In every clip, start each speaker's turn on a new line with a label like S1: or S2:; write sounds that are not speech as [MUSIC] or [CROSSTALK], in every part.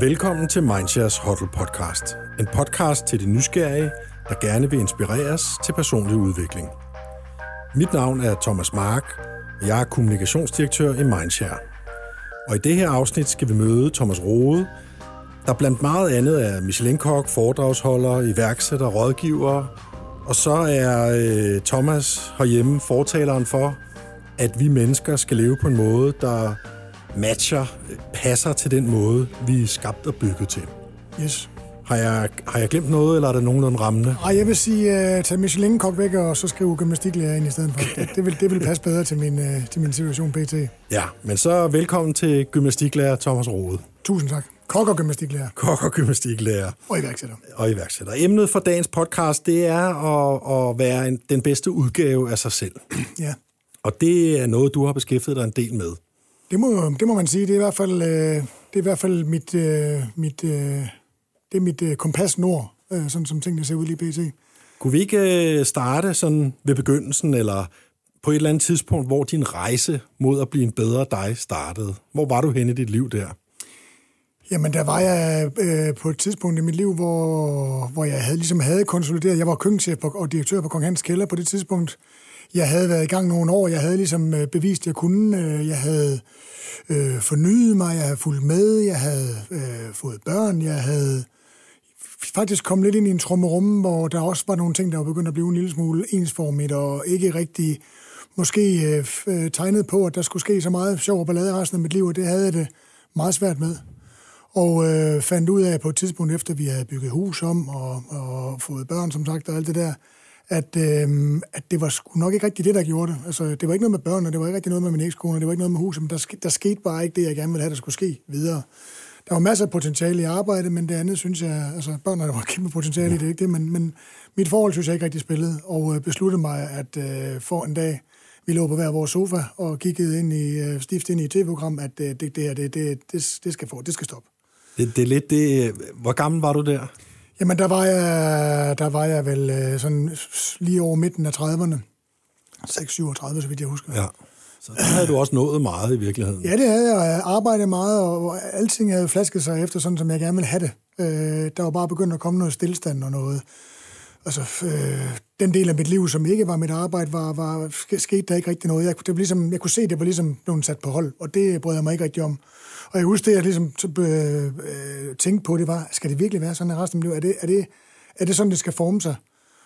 S1: Velkommen til Mindshares Huddle Podcast. En podcast til de nysgerrige, der gerne vil inspireres til personlig udvikling. Mit navn er Thomas Mark, og jeg er kommunikationsdirektør i Mindshare. Og i det her afsnit skal vi møde Thomas Rode, der blandt meget andet er Michelin-kok, foredragsholder, iværksætter, rådgiver. Og så er øh, Thomas herhjemme fortaleren for, at vi mennesker skal leve på en måde, der matcher, passer til den måde, vi er skabt og bygget til.
S2: Yes.
S1: Har jeg, har jeg glemt noget, eller er der nogenlunde rammende?
S2: Ej, jeg vil sige, uh, tag Michelin-kok væk, og så skrive gymnastiklærer ind i stedet for. [LAUGHS] Det, det, vil, det vil passe bedre til min, uh, til min situation pt.
S1: Ja, men så velkommen til gymnastiklærer Thomas Rode.
S2: Tusind tak. Kok og gymnastiklærer.
S1: Kok og gymnastiklærer.
S2: Og iværksætter.
S1: Og iværksætter. Emnet for dagens podcast, det er at, at være en, den bedste udgave af sig selv.
S2: Ja.
S1: Og det er noget, du har beskæftiget dig en del med.
S2: Det må, det må man sige. Det er i hvert fald, uh, det er i hvert fald mit, uh, mit, uh, det er mit kompas nord, sådan som tingene ser ud lige pt.
S1: Kunne vi ikke starte sådan ved begyndelsen, eller på et eller andet tidspunkt, hvor din rejse mod at blive en bedre dig startede? Hvor var du henne i dit liv der?
S2: Jamen, der var jeg øh, på et tidspunkt i mit liv, hvor, hvor jeg havde, ligesom havde konsolideret. Jeg var køkkenchef og direktør på Kong Hans Kælder på det tidspunkt. Jeg havde været i gang nogle år. Jeg havde ligesom øh, bevist, at jeg kunne. Øh, jeg havde øh, fornyet mig. Jeg havde fulgt med. Jeg havde øh, fået børn. Jeg havde faktisk kommet lidt ind i en trummerum, hvor der også var nogle ting, der var begyndt at blive en lille smule ensformigt og ikke rigtig måske øh, øh, tegnet på, at der skulle ske så meget sjov og ballade resten af mit liv, og det havde jeg det meget svært med. Og øh, fandt ud af på et tidspunkt, efter vi havde bygget hus om og, og fået børn, som sagt, og alt det der, at, øh, at det var sgu nok ikke rigtig det, der gjorde det. Altså, det var ikke noget med børnene, det var ikke rigtig noget med min ekskone, det var ikke noget med huset, men der, der skete bare ikke det, jeg gerne ville have, der skulle ske videre. Der var masser af potentiale i arbejde, men det andet synes jeg, altså børnene der var kæmpe potentiale i det, ikke det, men, men mit forhold synes jeg ikke rigtig spillede, og øh, besluttede mig, at øh, for en dag, vi lå på hver vores sofa og kiggede ind i, øh, stift ind i et tv-program, at øh, det, det her, det, det, det, det, skal få, det skal stoppe.
S1: Det, det er lidt det... Hvor gammel var du der?
S2: Jamen, der var jeg, der var jeg vel øh, sådan lige over midten af 30'erne. 6-37, så vidt jeg husker.
S1: Ja. Så der havde du også nået meget i virkeligheden.
S2: Ja, det havde jeg. Jeg arbejdede meget, og alting havde flasket sig efter, sådan som jeg gerne ville have det. Øh, der var bare begyndt at komme noget stillestand og noget. Altså, øh, den del af mit liv, som ikke var mit arbejde, var, var, skete der ikke rigtig noget. Jeg, det var ligesom, jeg kunne se, det var ligesom blevet sat på hold, og det brød jeg mig ikke rigtig om. Og jeg husker det, jeg ligesom øh, øh, tænkte på, det var, skal det virkelig være sådan i resten af mit liv? Er det, er, det, er det sådan, det skal forme sig?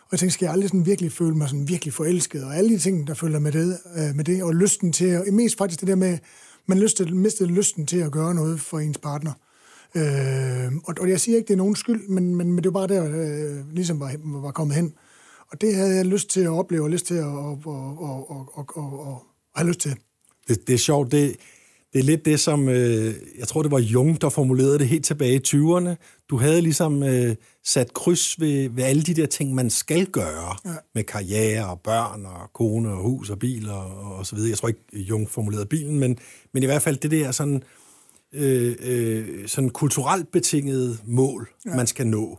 S2: Og jeg tænkte, skal jeg aldrig sådan virkelig føle mig sådan virkelig forelsket? Og alle de ting, der følger med det, øh, med det og lysten til, og mest faktisk det der med, man lyst mistede lysten til at gøre noget for ens partner. Øh, og, og jeg siger ikke, det er nogen skyld, men, men, men det var bare der, øh, ligesom var, var kommet hen. Og det havde jeg lyst til at opleve, og lyst til at og, og, og, og, og, og, og have lyst til.
S1: Det, det er sjovt, det, det er lidt det, som, øh, jeg tror, det var Jung, der formulerede det helt tilbage i 20'erne. Du havde ligesom øh, sat kryds ved, ved alle de der ting, man skal gøre ja. med karriere og børn og kone og hus og bil og, og så videre. Jeg tror ikke, Jung formulerede bilen, men, men i hvert fald det der sådan, øh, øh, sådan kulturelt betingede mål, ja. man skal nå.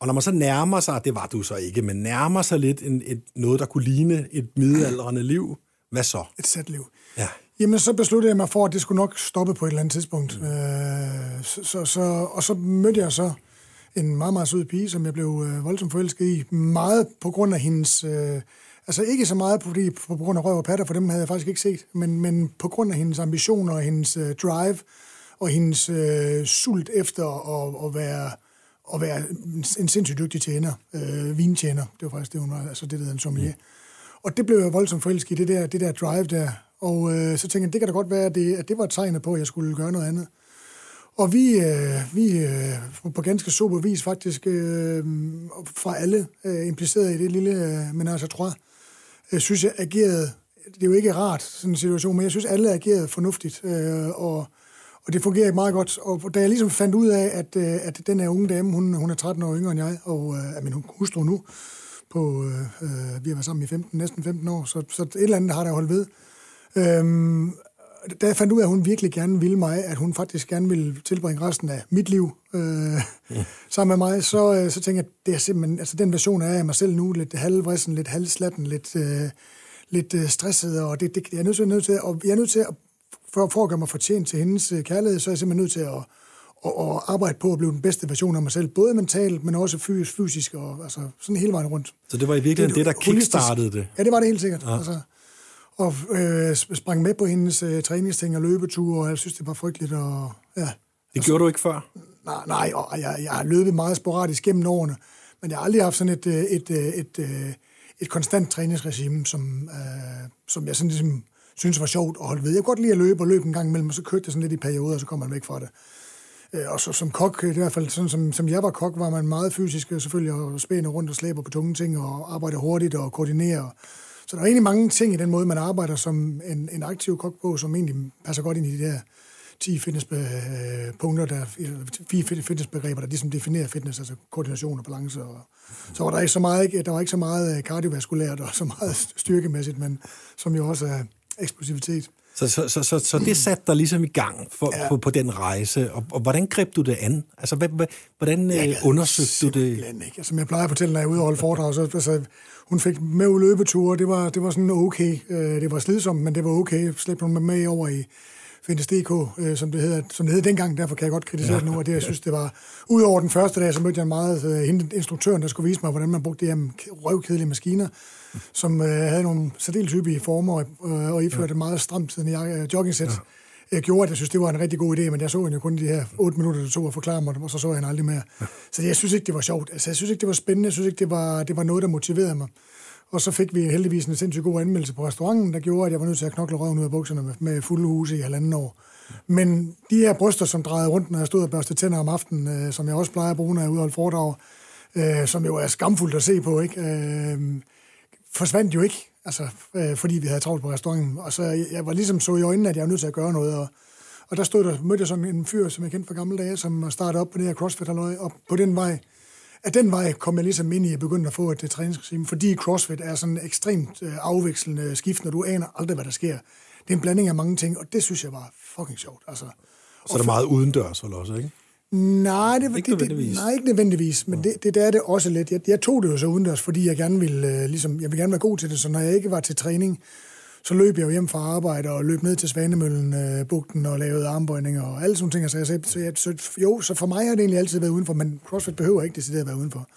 S1: Og når man så nærmer sig, det var du så ikke, men nærmer sig lidt en, et, noget, der kunne ligne et middelaldrende liv, hvad så?
S2: Et sæt liv.
S1: Ja.
S2: Jamen, så besluttede jeg mig for, at det skulle nok stoppe på et eller andet tidspunkt. Mm. Øh, så, så, så, og så mødte jeg så en meget, meget sød pige, som jeg blev øh, voldsomt forelsket i. Meget på grund af hendes... Øh, altså ikke så meget på, på grund af røv og patter, for dem havde jeg faktisk ikke set, men, men på grund af hendes ambitioner og hendes øh, drive og hendes øh, sult efter at, at være at være en sindssygt dygtig tjener, øh, vintjener, det var faktisk det, hun var, altså det, der hedder en sommelier. Mm. Og det blev jeg voldsomt forelsket i, det der, det der drive der, og øh, så tænkte jeg, det kan da godt være, at det, at det var et tegn på, at jeg skulle gøre noget andet. Og vi, øh, vi øh, på ganske super vis faktisk øh, fra alle øh, impliceret i det lille øh, menage tror øh, synes jeg agerede, det er jo ikke rart sådan en situation, men jeg synes alle agerede fornuftigt, øh, og, og det fungerer meget godt. Og da jeg ligesom fandt ud af, at, øh, at den her unge dame, hun, hun er 13 år yngre end jeg, og øh, er min hustru nu, på, øh, øh vi har været sammen i 15, næsten 15 år, så, så et eller andet har der holdt ved. Øhm, da jeg fandt ud af, at hun virkelig gerne ville mig, at hun faktisk gerne ville tilbringe resten af mit liv øh, ja. sammen med mig, så, øh, så tænkte jeg, at det er simpelthen, altså den version af mig selv nu, lidt halvvrissen, lidt halvslatten, lidt, øh, lidt øh, stresset, og det, det, jeg er nødt til, nødt til, og jeg er nødt til at, for, for at gøre mig fortjent til hendes øh, kærlighed, så er jeg simpelthen nødt til at, og, og arbejde på at blive den bedste version af mig selv, både mentalt, men også fysisk, fysisk og altså, sådan hele vejen rundt.
S1: Så det var i virkeligheden det, det der kickstartede det?
S2: Ja, det var det helt sikkert. Ja. Altså, og øh, sprang med på hendes øh, træningsting og løbeture, og jeg synes, det var frygteligt. Og, ja. Det
S1: altså, gjorde du ikke før?
S2: Nej, nej og jeg, jeg har løbet meget sporadisk gennem årene, men jeg har aldrig haft sådan et, øh, et, et, et, et, et konstant træningsregime, som, øh, som jeg sådan ligesom synes var sjovt at holde ved. Jeg kunne godt lide at løbe og løbe en gang imellem, og så kørte det sådan lidt i perioder, og så kom man væk fra det. Øh, og så som kok, i hvert fald sådan som, som jeg var kok, var man meget fysisk selvfølgelig, og spænder rundt og slæber på tunge ting, og arbejder hurtigt og koordinerer. Så der er egentlig mange ting i den måde, man arbejder som en, en aktiv kok på, som egentlig passer godt ind i de der 10 fitnesspunkter, der, fire fitnessbegreber, der ligesom definerer fitness, altså koordination og balance. Og, så var der ikke så meget, der var ikke så meget øh, kardiovaskulært og så meget [LAUGHS] styrkemæssigt, men som jo også er eksplosivitet.
S1: Så, så, så, så, så det satte dig ligesom i gang for, ja. på, på den rejse, og, og hvordan greb du det an? Altså, hvad, hvordan øh, undersøgte du det?
S2: Ikke. Som jeg plejer at fortælle, når jeg er ude og holde foredrag, så altså, hun fik med løbeture, det var, det var sådan okay. Øh, det var slidsomt, men det var okay. Slæbte hun med, over i Findes.dk, øh, som, det hedder, som det hed dengang, derfor kan jeg godt kritisere ja. det nu, og det, jeg synes, det var... Udover den første dag, så mødte jeg en meget hende, instruktøren, der skulle vise mig, hvordan man brugte de her røvkedelige maskiner, som øh, havde nogle særdeles hyppige former, øh, og iførte ja. meget stramt sådan øh, jogging-sæt. Ja øh, gjorde, at jeg synes, det var en rigtig god idé, men jeg så hende jo kun de her otte minutter, der tog at forklare mig og så så jeg hende aldrig mere. Ja. Så jeg synes ikke, det var sjovt. Altså, jeg synes ikke, det var spændende. Jeg synes ikke, det var, det var noget, der motiverede mig. Og så fik vi heldigvis en sindssygt god anmeldelse på restauranten, der gjorde, at jeg var nødt til at knokle røven ud af bukserne med, med fulde huse i halvanden år. Men de her bryster, som drejede rundt, når jeg stod og børste tænder om aftenen, øh, som jeg også plejer at bruge, når jeg udholdt foredrag, øh, som jo er skamfuldt at se på, ikke? Øh, forsvandt jo ikke, altså, øh, fordi vi havde travlt på restauranten. Og så jeg var ligesom så i øjnene, at jeg var nødt til at gøre noget. Og, og der stod der, mødte jeg sådan en fyr, som jeg kendte fra gamle dage, som startede op på det her crossfit og på den vej, at den vej kom jeg ligesom ind i at begynde at få et træningsregime, fordi CrossFit er sådan ekstremt øh, afvekslende skift, når du aner aldrig, hvad der sker. Det er en blanding af mange ting, og det synes jeg var fucking sjovt. Altså,
S1: så er det meget udendørs, vel også, ikke?
S2: Nej, det, ikke det, det, nej, ikke nødvendigvis, men det, det, det er det også lidt. Jeg, jeg tog det jo så udendørs, fordi jeg gerne ville, øh, ligesom, jeg vil gerne være god til det, så når jeg ikke var til træning, så løb jeg jo hjem fra arbejde og løb ned til Svanemøllen, øh, bugten og lavede armbøjninger og alle sådan ting. Så, jeg, så, jeg, så, jo, så for mig har det egentlig altid været udenfor, men CrossFit behøver ikke det at være udenfor.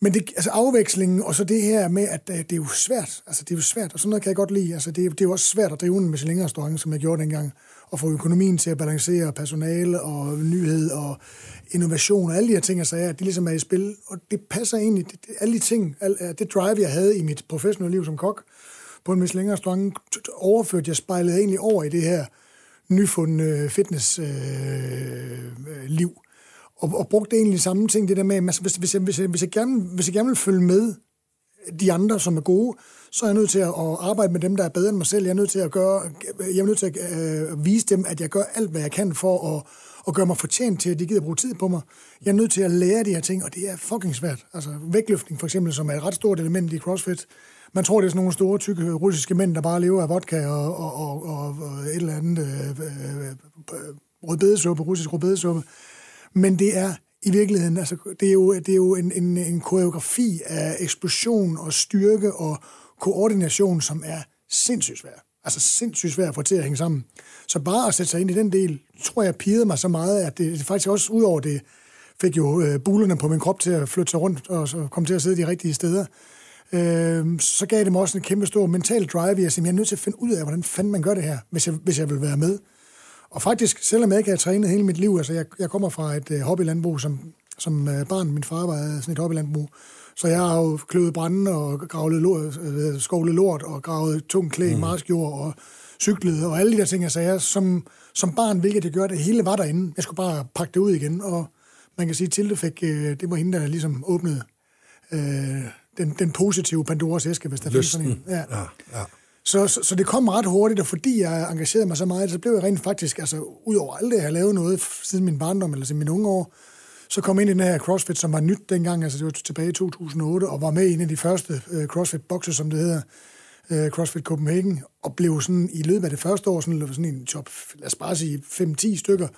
S2: Men det, altså afvekslingen, og så det her med, at det er jo svært. Altså, det er jo svært, og sådan noget kan jeg godt lide. Altså, det, det er jo også svært at drive en Michelin-restaurant, som jeg gjorde dengang, og få økonomien til at balancere personale og nyhed og innovation og alle de her ting, altså, at de ligesom er i spil. Og det passer egentlig, det, alle de ting, alt, det drive, jeg havde i mit professionelle liv som kok, på en Michelin-restaurant, overførte jeg spejlet egentlig over i det her nyfundne fitness-liv. Øh, øh og, og brugte egentlig samme ting, det der med, hvis, hvis, jeg, hvis, jeg, hvis, jeg gerne, hvis jeg gerne vil følge med de andre, som er gode, så er jeg nødt til at, arbejde med dem, der er bedre end mig selv. Jeg er nødt til at gøre, jeg er nødt til at øh, vise dem, at jeg gør alt, hvad jeg kan for at, at gøre mig fortjent til, at de gider bruge tid på mig. Jeg er nødt til at lære de her ting, og det er fucking svært. Altså vægtløftning for eksempel, som er et ret stort element i CrossFit, man tror, det er sådan nogle store, tykke russiske mænd, der bare lever af vodka og, og, og, og et eller andet øh, øh, rødbedesuppe, russisk rødbedesuppe. Men det er i virkeligheden, altså, det er jo, det er jo en, en, en koreografi af eksplosion og styrke og koordination, som er sindssygt svær. Altså sindssygt svært at få til at hænge sammen. Så bare at sætte sig ind i den del, tror jeg pirrede mig så meget, at det, det faktisk også ud over det, fik jo øh, bulerne på min krop til at flytte sig rundt og så komme til at sidde de rigtige steder øh, så gav det mig også en kæmpe stor mental drive. Jeg, jeg er nødt til at finde ud af, hvordan fanden man gør det her, hvis jeg, hvis jeg vil være med. Og faktisk, selvom jeg ikke har trænet hele mit liv, altså jeg, jeg kommer fra et øh, hobbylandbrug, som, som øh, barn, min far var sådan et hobbylandbrug, så jeg har jo kløvet brænde og gravet lort, uh, skovlet lort og gravet tung klæ i mm. marskjord og cyklet og alle de der ting, jeg sagde, som, som barn, hvilket jeg gjorde, det hele var derinde. Jeg skulle bare pakke det ud igen, og man kan sige, til det fik, uh, det var hende, der ligesom åbnede uh, den, den positive Pandoras æske, hvis der findes sådan en. Ja. Ja, ja. Så, så, så det kom ret hurtigt, og fordi jeg engagerede mig så meget, så blev jeg rent faktisk, altså udover alt det, jeg har lavet noget siden min barndom, eller siden mine unge år, så kom ind i den her CrossFit, som var nyt dengang, altså det var tilbage i 2008, og var med i en af de første uh, CrossFit-bokse, som det hedder, uh, CrossFit Copenhagen, og blev sådan i løbet af det første år, sådan, sådan en top, lad os bare sige 5-10 stykker,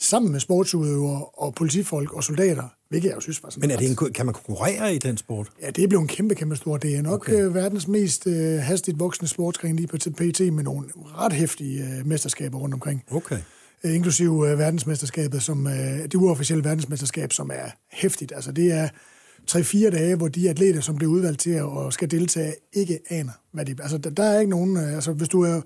S2: sammen med sportsudøvere og politifolk og soldater, hvilket jeg jo synes var sådan
S1: Men er det en, kan man konkurrere i den sport?
S2: Ja, det er blevet en kæmpe, kæmpe stor. Det er nok okay. øh, verdens mest øh, hastigt voksende sportsgren lige på PT med nogle ret hæftige øh, mesterskaber rundt omkring.
S1: Okay.
S2: Øh, inklusive øh, verdensmesterskabet, som, øh, det uofficielle verdensmesterskab, som er hæftigt. Altså det er 3-4 dage, hvor de atleter, som bliver udvalgt til at og skal deltage, ikke aner, hvad de... Altså der, er ikke nogen... Altså hvis du er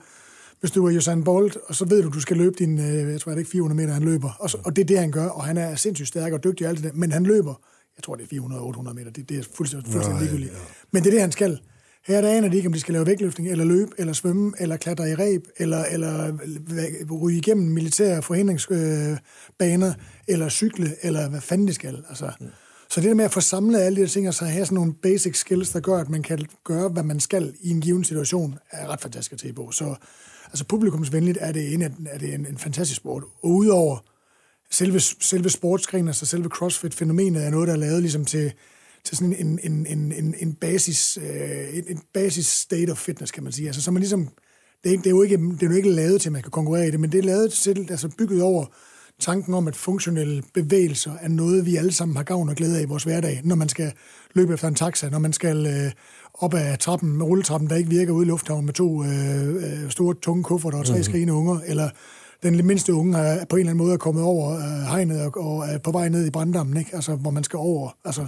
S2: hvis du er Usain Bolt, og så ved du, du skal løbe din, jeg tror det er ikke 400 meter, han løber. Og, så, og det er det, han gør, og han er sindssygt stærk og dygtig og alt det der, men han løber, jeg tror det er 400-800 meter, det, det er fuldstændig, fuldstændig ligegyldigt. Ja, ja. Men det er det, han skal. Her der aner de ikke, om de skal lave vægtløftning, eller løbe, eller svømme, eller klatre i reb, eller, eller ryge igennem militære forhindringsbaner, øh, eller cykle, eller hvad fanden de skal. Altså, mm. Så det der med at få samlet alle de her ting, og så have sådan nogle basic skills, der gør, at man kan gøre, hvad man skal i en given situation, er ret fantastisk at se på. Så altså publikumsvenligt er det en, er det en, en fantastisk sport. Og udover selve, selve sportsgrenen, altså selve CrossFit-fænomenet, er noget, der er lavet ligesom til, til sådan en, en, en, en, en basis, øh, en, en basis state of fitness, kan man sige. Altså, så man ligesom, det er, ikke, det, er jo ikke, det er jo ikke lavet til, at man kan konkurrere i det, men det er lavet til, altså bygget over tanken om, at funktionelle bevægelser er noget, vi alle sammen har gavn og glæde af i vores hverdag, når man skal løbe efter en taxa, når man skal øh, op ad trappen med rulletrappen, der ikke virker ude i lufthavnen med to øh, øh store, tunge kufferter og tre mm. skrigende unger, eller den mindste unge er på en eller anden måde er kommet over øh, hegnet og, og er på vej ned i branddammen, ikke? Altså, hvor man skal over. Altså,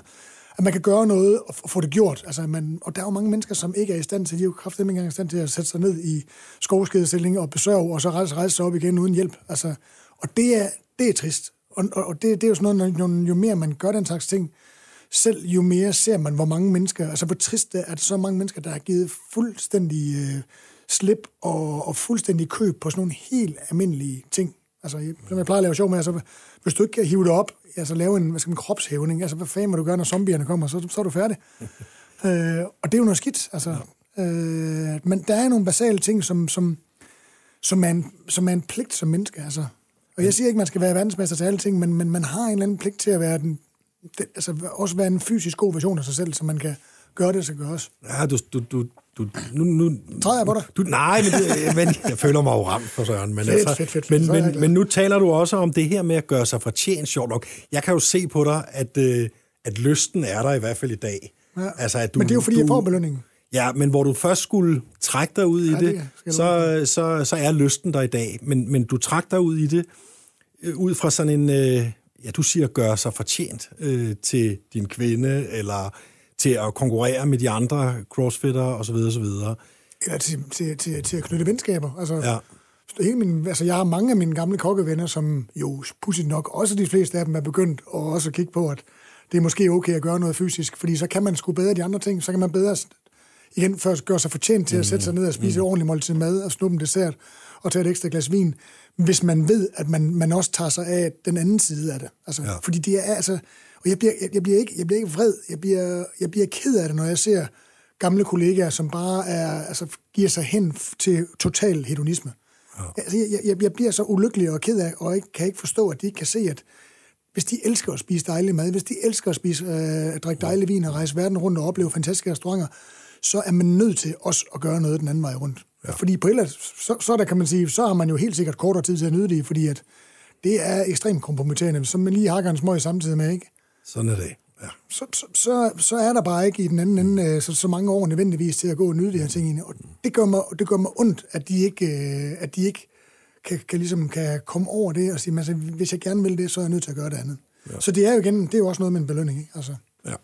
S2: at man kan gøre noget og få det gjort. Altså, man, og der er jo mange mennesker, som ikke er i stand til, de er jo kraftigt ikke engang i stand til at sætte sig ned i skovskedestilling og besøge, og så rejse, rejse sig op igen uden hjælp. Altså, og det er, det er trist. Og, og det, det er jo sådan noget, jo, jo mere man gør den slags ting, selv jo mere ser man, hvor mange mennesker, altså hvor trist det er, at så mange mennesker, der har givet fuldstændig øh, slip og, og fuldstændig køb på sådan nogle helt almindelige ting. Altså, som jeg plejer at lave sjov med, altså, hvis du ikke kan hive det op, altså lave en, hvad skal man, kropshævning, altså hvad fanden må du gøre, når zombierne kommer, så, så er du færdig. [LAUGHS] øh, og det er jo noget skidt, altså. Øh, men der er nogle basale ting, som, som, som, er en, som er en pligt som menneske, altså. Og jeg siger ikke, at man skal være verdensmester til alle ting, men, men man har en eller anden pligt til at være den, det, altså også være en fysisk god version af sig selv, så man kan gøre det, så gøres.
S1: Ja, du, du, du, du, nu, nu,
S2: Træder jeg på dig?
S1: Du, nej, men, det, men [LAUGHS] jeg føler mig jo ramt for Søren. Men,
S2: fedt, altså, fedt, fedt.
S1: Men, men, men nu taler du også om det her med at gøre sig fortjent sjovt nok. Jeg kan jo se på dig, at, øh, at lysten er der i hvert fald i dag.
S2: Ja. Altså, at du, men det er jo fordi, du, jeg får belønningen.
S1: Ja, men hvor du først skulle trække dig ud i ja, det, det så, så, så er lysten der i dag. Men, men du trækker dig ud i det øh, ud fra sådan en... Øh, ja, du siger, gøre sig fortjent øh, til din kvinde, eller til at konkurrere med de andre crossfitter osv. osv.
S2: Eller til, til, til, til at knytte venskaber. Altså, ja. Hele min, altså jeg har mange af mine gamle kokkevenner, som jo pudsigt nok, også de fleste af dem er begyndt at også kigge på, at det er måske okay at gøre noget fysisk, fordi så kan man sgu bedre de andre ting, så kan man bedre igen først gøre sig fortjent til at sætte sig ned og spise mm. ordentligt måltid mad og snuppe en dessert og tage et ekstra glas vin, hvis man ved, at man, man også tager sig af den anden side af det. Altså, ja. Fordi det er altså... Og jeg bliver, jeg, jeg, bliver ikke, jeg bliver ikke vred, jeg bliver, jeg bliver ked af det, når jeg ser gamle kollegaer, som bare er, altså, giver sig hen til total hedonisme. Ja. Altså, jeg, jeg, jeg bliver så ulykkelig og ked af, og ikke, kan ikke forstå, at de ikke kan se, at hvis de elsker at spise dejlig mad, hvis de elsker at spise, øh, drikke dejlig vin og rejse verden rundt og opleve fantastiske restauranter, så er man nødt til også at gøre noget den anden vej rundt. Ja. Fordi på et så, så der kan man sige, så har man jo helt sikkert kortere tid til at nyde det, fordi at det er ekstremt kompromitterende, som man lige hakker en smøg samtidig med, ikke?
S1: Sådan er det, ja.
S2: Så, så, så, så er der bare ikke i den anden ende øh, så, så mange år nødvendigvis til at gå og nyde de her ting. Og det gør mig, det gør mig ondt, at de ikke, øh, at de ikke kan, kan, ligesom, kan komme over det og sige, altså, hvis jeg gerne vil det, så er jeg nødt til at gøre det andet. Ja. Så det er jo igen, det er jo også noget med en belønning, ikke? Altså.
S1: Ja.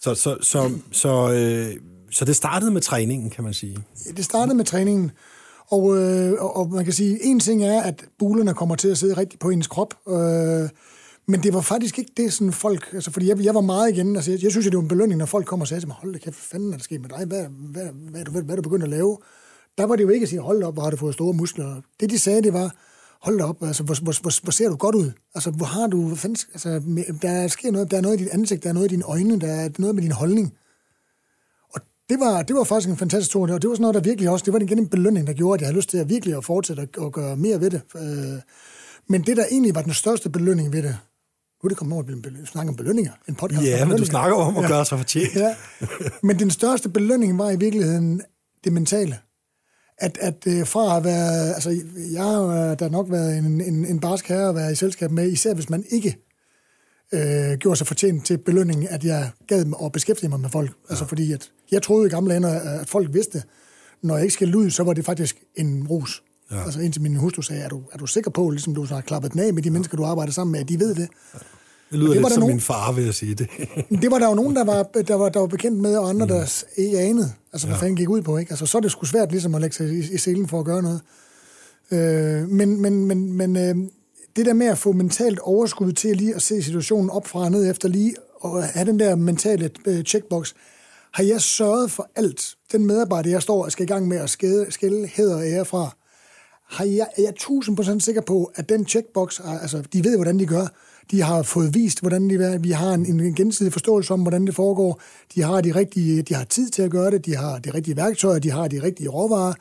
S1: Så, så, så, så øh, så det startede med træningen, kan man sige?
S2: Det startede med træningen, og, øh, og, og man kan sige, en ting er, at bulerne kommer til at sidde rigtig på ens krop, øh, men det var faktisk ikke det, sådan folk... Altså, fordi jeg, jeg var meget igen... Altså, jeg, jeg synes, det var en belønning, når folk kommer og sagde til mig, hold da kæft, hvad fanden er der sket med dig? Hvad, hvad, hvad, hvad, hvad er du begyndt at lave? Der var det jo ikke at sige, hold op, hvor har du fået store muskler. Det, de sagde, det var, hold da op, altså, hvor, hvor, hvor, hvor ser du godt ud? Altså, hvor har du... Altså, der sker noget, der er noget i dit ansigt, der er noget i dine øjne, der er noget med din holdning Og det var, det var faktisk en fantastisk tur, og det var sådan noget, der virkelig også, det var igen en belønning, der gjorde, at jeg havde lyst til at virkelig at fortsætte og gøre mere ved det. Øh, men det, der egentlig var den største belønning ved det, nu er det kommet over at snakke om belønninger. En podcast
S1: ja, men du snakker om at gøre sig fortjent.
S2: ja. Men den største belønning var i virkeligheden det mentale. At, at øh, fra at være, altså jeg har da nok været en, en, en barsk herre at være i selskab med, især hvis man ikke øh, gjorde sig fortjent til belønningen, at jeg gad at beskæftige mig med folk. Altså, ja. Altså fordi, at jeg troede i gamle ender, at folk vidste, når jeg ikke skal ud, så var det faktisk en rus. Ja. Altså indtil min hustru sagde, er du, er du sikker på, ligesom du har klappet den af med de mennesker, du arbejder sammen med, at de ved det? Ja.
S1: Det lyder det lidt som nogen, min far, vil jeg sige det.
S2: det var der jo nogen, der var, der var, der var bekendt med, og andre, der mm. ikke anede, altså hvad ja. fanden gik ud på. Ikke? Altså, så er det sgu svært ligesom at lægge sig i, i selen for at gøre noget. Øh, men men, men, men øh, det der med at få mentalt overskud til lige at se situationen op fra og ned efter lige, og have den der mentale øh, checkbox, har jeg sørget for alt. Den medarbejder, jeg står og skal i gang med at skælde, skælde hæder og ære fra, har jeg, er jeg 1000% sikker på, at den checkbox, altså de ved, hvordan de gør, de har fået vist, hvordan de er. Vi har en, en gensidig forståelse om, hvordan det foregår. De har, de, rigtige, de har tid til at gøre det. De har de rigtige værktøjer. De har de rigtige råvarer.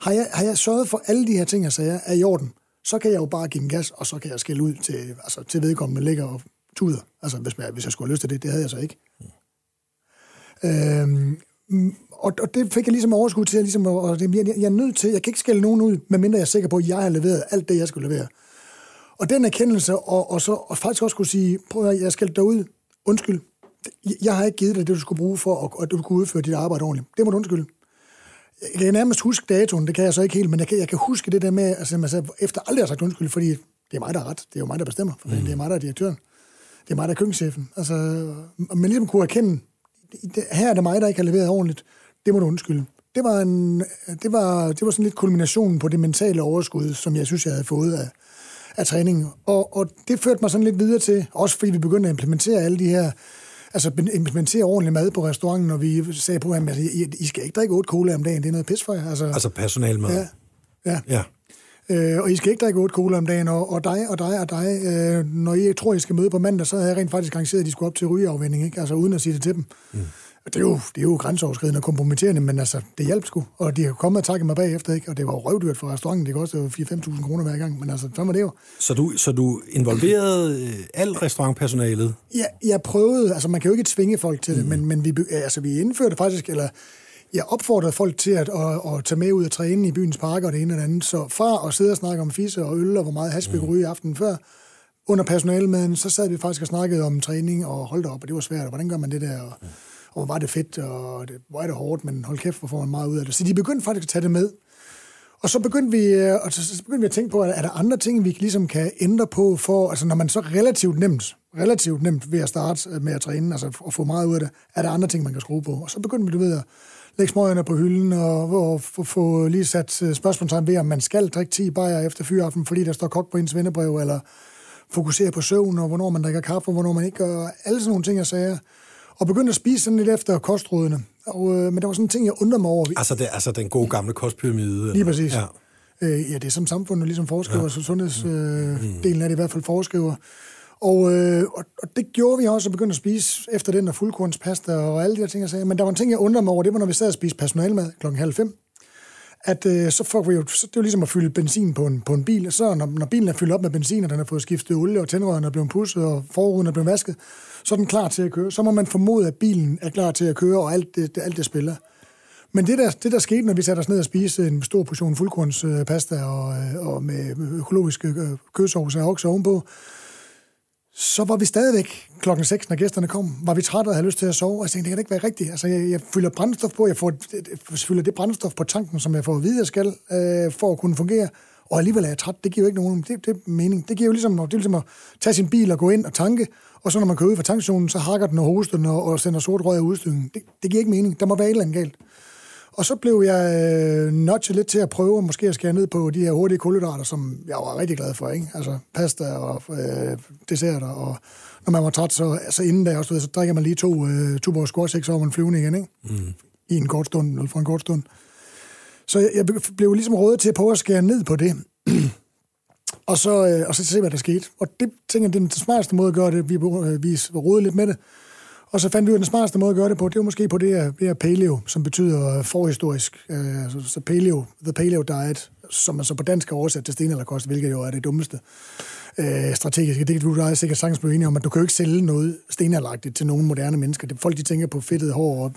S2: Har jeg, har jeg sørget for alle de her ting, jeg sagde, er i orden, så kan jeg jo bare give den gas, og så kan jeg skælde ud til, altså, til vedkommende ligger og tuder. Altså, hvis jeg, hvis jeg skulle have lyst til det, det havde jeg så ikke. Mm. Øhm, og, og det fik jeg ligesom overskud til, ligesom, og det, jeg, jeg er nødt til, jeg kan ikke skælde nogen ud, medmindre jeg er sikker på, at jeg har leveret alt det, jeg skulle levere. Og den erkendelse, og, og så og faktisk også kunne sige, prøv at jeg skal dig ud, undskyld, jeg har ikke givet dig det, du skulle bruge for, at, at du kunne udføre dit arbejde ordentligt. Det må du undskylde. Jeg kan nærmest huske datoen, det kan jeg så ikke helt, men jeg kan, jeg kan huske det der med, altså, man sagde, efter aldrig har sagt undskyld, fordi det er mig, der er ret. Det er jo mig, der bestemmer. For mm. Det er mig, der er direktøren. Det er mig, der er køkkenchefen. Altså, men ligesom kunne erkende, her er det mig, der ikke har leveret ordentligt. Det må du undskylde. Det var, en, det var, det var sådan lidt kulminationen på det mentale overskud, som jeg synes, jeg havde fået af, af træningen. Og, og det førte mig sådan lidt videre til, også fordi vi begyndte at implementere alle de her, altså implementere ordentlig mad på restauranten, og vi sagde på ham, at I, I skal ikke drikke otte cola om dagen, det er noget pis for jer.
S1: Altså, altså personalmad?
S2: Ja. ja. ja. Øh, og I skal ikke drikke otte cola om dagen, og, og dig og dig og dig. Øh, når I tror, I skal møde på mandag, så havde jeg rent faktisk arrangeret, at de skulle op til rygeafvinding, ikke? Altså uden at sige det til dem. Mm. Det er, jo, det er jo grænseoverskridende og kompromitterende, men altså, det hjalp sgu. Og de har kommet og takket mig bagefter, ikke? Og det var røvdyrt for restauranten. Det kostede jo 4-5.000 kroner hver gang, men altså, så var det jo.
S1: Så du, så du involverede øh, alt restaurantpersonalet?
S2: Ja, jeg prøvede. Altså, man kan jo ikke tvinge folk til det, mm. men, men vi, altså, vi indførte faktisk, eller jeg opfordrede folk til at, at, at tage med ud og træne i byens parker og det ene og det andet. Så fra at sidde og snakke om fisse og øl og hvor meget hash vi mm. i aften før, under personalemaden, så sad vi faktisk og snakkede om træning og holdt op, og det var svært, og hvordan gør man det der? Og, mm og hvor var det fedt, og det, hvor er det hårdt, men hold kæft, hvor får man meget ud af det. Så de begyndte faktisk at tage det med. Og så begyndte vi, øh, og så begyndte vi at tænke på, at er der andre ting, vi ligesom kan ændre på, for, altså når man så relativt nemt, relativt nemt ved at starte med at træne, altså at få meget ud af det, er der andre ting, man kan skrue på. Og så begyndte vi, du ved, at lægge småøjerne på hylden, og, og få, få lige sat øh, spørgsmålstegn ved, om man skal drikke 10 bajer efter fyraften, fordi der står kok på ens vennebrev, eller fokusere på søvn, og hvornår man drikker kaffe, og hvornår man ikke gør. Alle sådan nogle ting, jeg sagde og begyndte at spise sådan lidt efter kostrådene. Og, øh, men der var sådan en ting, jeg undrede mig over.
S1: Altså, det, altså den gode gamle kostpyramide?
S2: Lige præcis. Ja. Øh, ja, det er som samfundet ligesom foreskriver, ja. så sundhedsdelen øh, mm. af det i hvert fald foreskriver. Og, øh, og, og det gjorde vi også, og begyndte at spise efter den der fuldkornspasta og alle de der ting, jeg sagde. Men der var en ting, jeg undrede mig over, det var, når vi sad og spiste personalmad klokken halv fem at øh, så får vi jo, så det er jo ligesom at fylde benzin på en, på en bil. Så når, når bilen er fyldt op med benzin, og den har fået skiftet olie, og tændrørene er blevet pudset, og forruden er blevet vasket, så er den klar til at køre. Så må man formode, at bilen er klar til at køre, og alt det, det, alt det spiller. Men det der, det, der skete, når vi satte os ned og spiste en stor portion fuldkornspasta og, øh, og med økologiske øh, kødsovs og okse ovenpå, så var vi stadigvæk klokken 6, når gæsterne kom, var vi trætte og havde lyst til at sove, og jeg tænkte, det kan da ikke være rigtigt. Altså, jeg, jeg fylder brændstof på, jeg får, jeg fylder det brændstof på tanken, som jeg får at vide, jeg skal, øh, for at kunne fungere, og alligevel er jeg træt. Det giver jo ikke nogen det, det mening. Det giver jo ligesom, det er ligesom at tage sin bil og gå ind og tanke, og så når man kører ud fra tankstationen, så hakker den og hoster den og, og sender sort røg af udstykningen. Det, det giver ikke mening. Der må være et eller andet galt. Og så blev jeg øh, notchet lidt til at prøve måske at skære ned på de her hurtige kulhydrater, som jeg var rigtig glad for. Ikke? Altså pasta og øh, desserter. Og når man var træt, så, så inden da også, så drikker man lige to øh, tuborg squash, så var man flyvende igen. Ikke? Mm. I en kort stund, eller for en kort stund. Så jeg, jeg blev ligesom rådet til at prøve at skære ned på det. [CLEARS THROAT] og, så, øh, og så se, hvad der skete. Og det tænker jeg, det er den smarteste måde at gøre det. Vi, øh, vi rådede lidt med det. Og så fandt vi ud af, den smarteste måde at gøre det på, det var måske på det her, det her paleo, som betyder forhistorisk. Øh, så, så paleo, the paleo diet, som man så på dansk er oversat til stenalderkost, hvilket jo er det dummeste øh, strategiske. Det kan du da sikkert sagtens blive enig om, at du kan jo ikke sælge noget stenalderagtigt til nogle moderne mennesker. Det, folk de tænker på fedtet hår og